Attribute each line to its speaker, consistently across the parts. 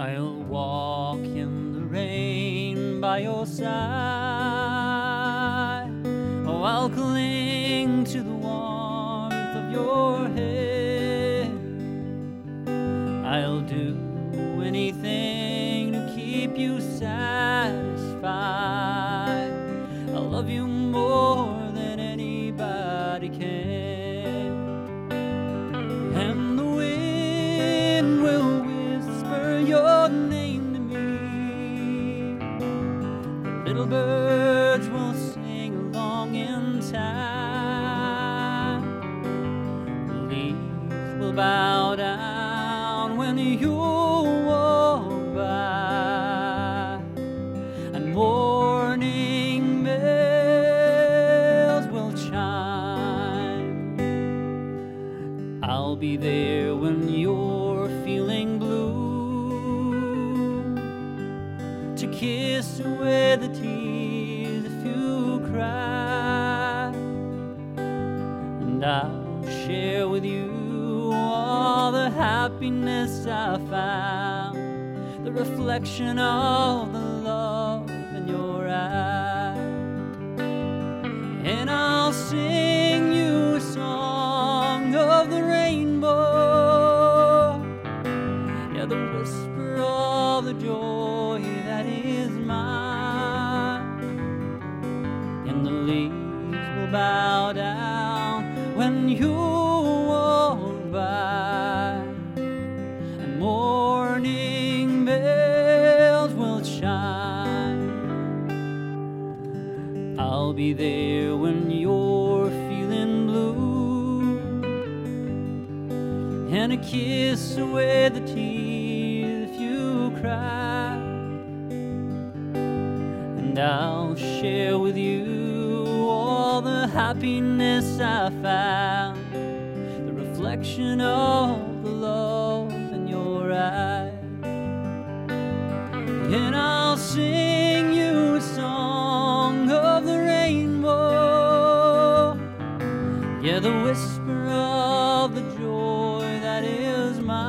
Speaker 1: I'll walk in the rain by your side. Oh, I'll cling to the warmth of your hand. I'll do anything to keep you satisfied. Little birds will sing along in time. Leaves will bow down when you walk by. And morning bells will chime. I'll be there when you're kiss away the tears if you cry. And I'll share with you all the happiness I found, the reflection of the love when you walk by. And morning bells will chime. I'll be there when you're feeling blue, and a kiss away the tears if you cry. And I'll share with you happiness I found, the reflection of the love in your eyes. And I'll sing you a song of the rainbow. Yeah, the whisper of the joy that is mine.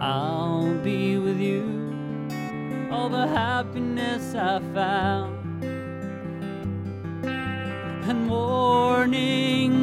Speaker 1: I'll be with you, all the happiness I found. Morning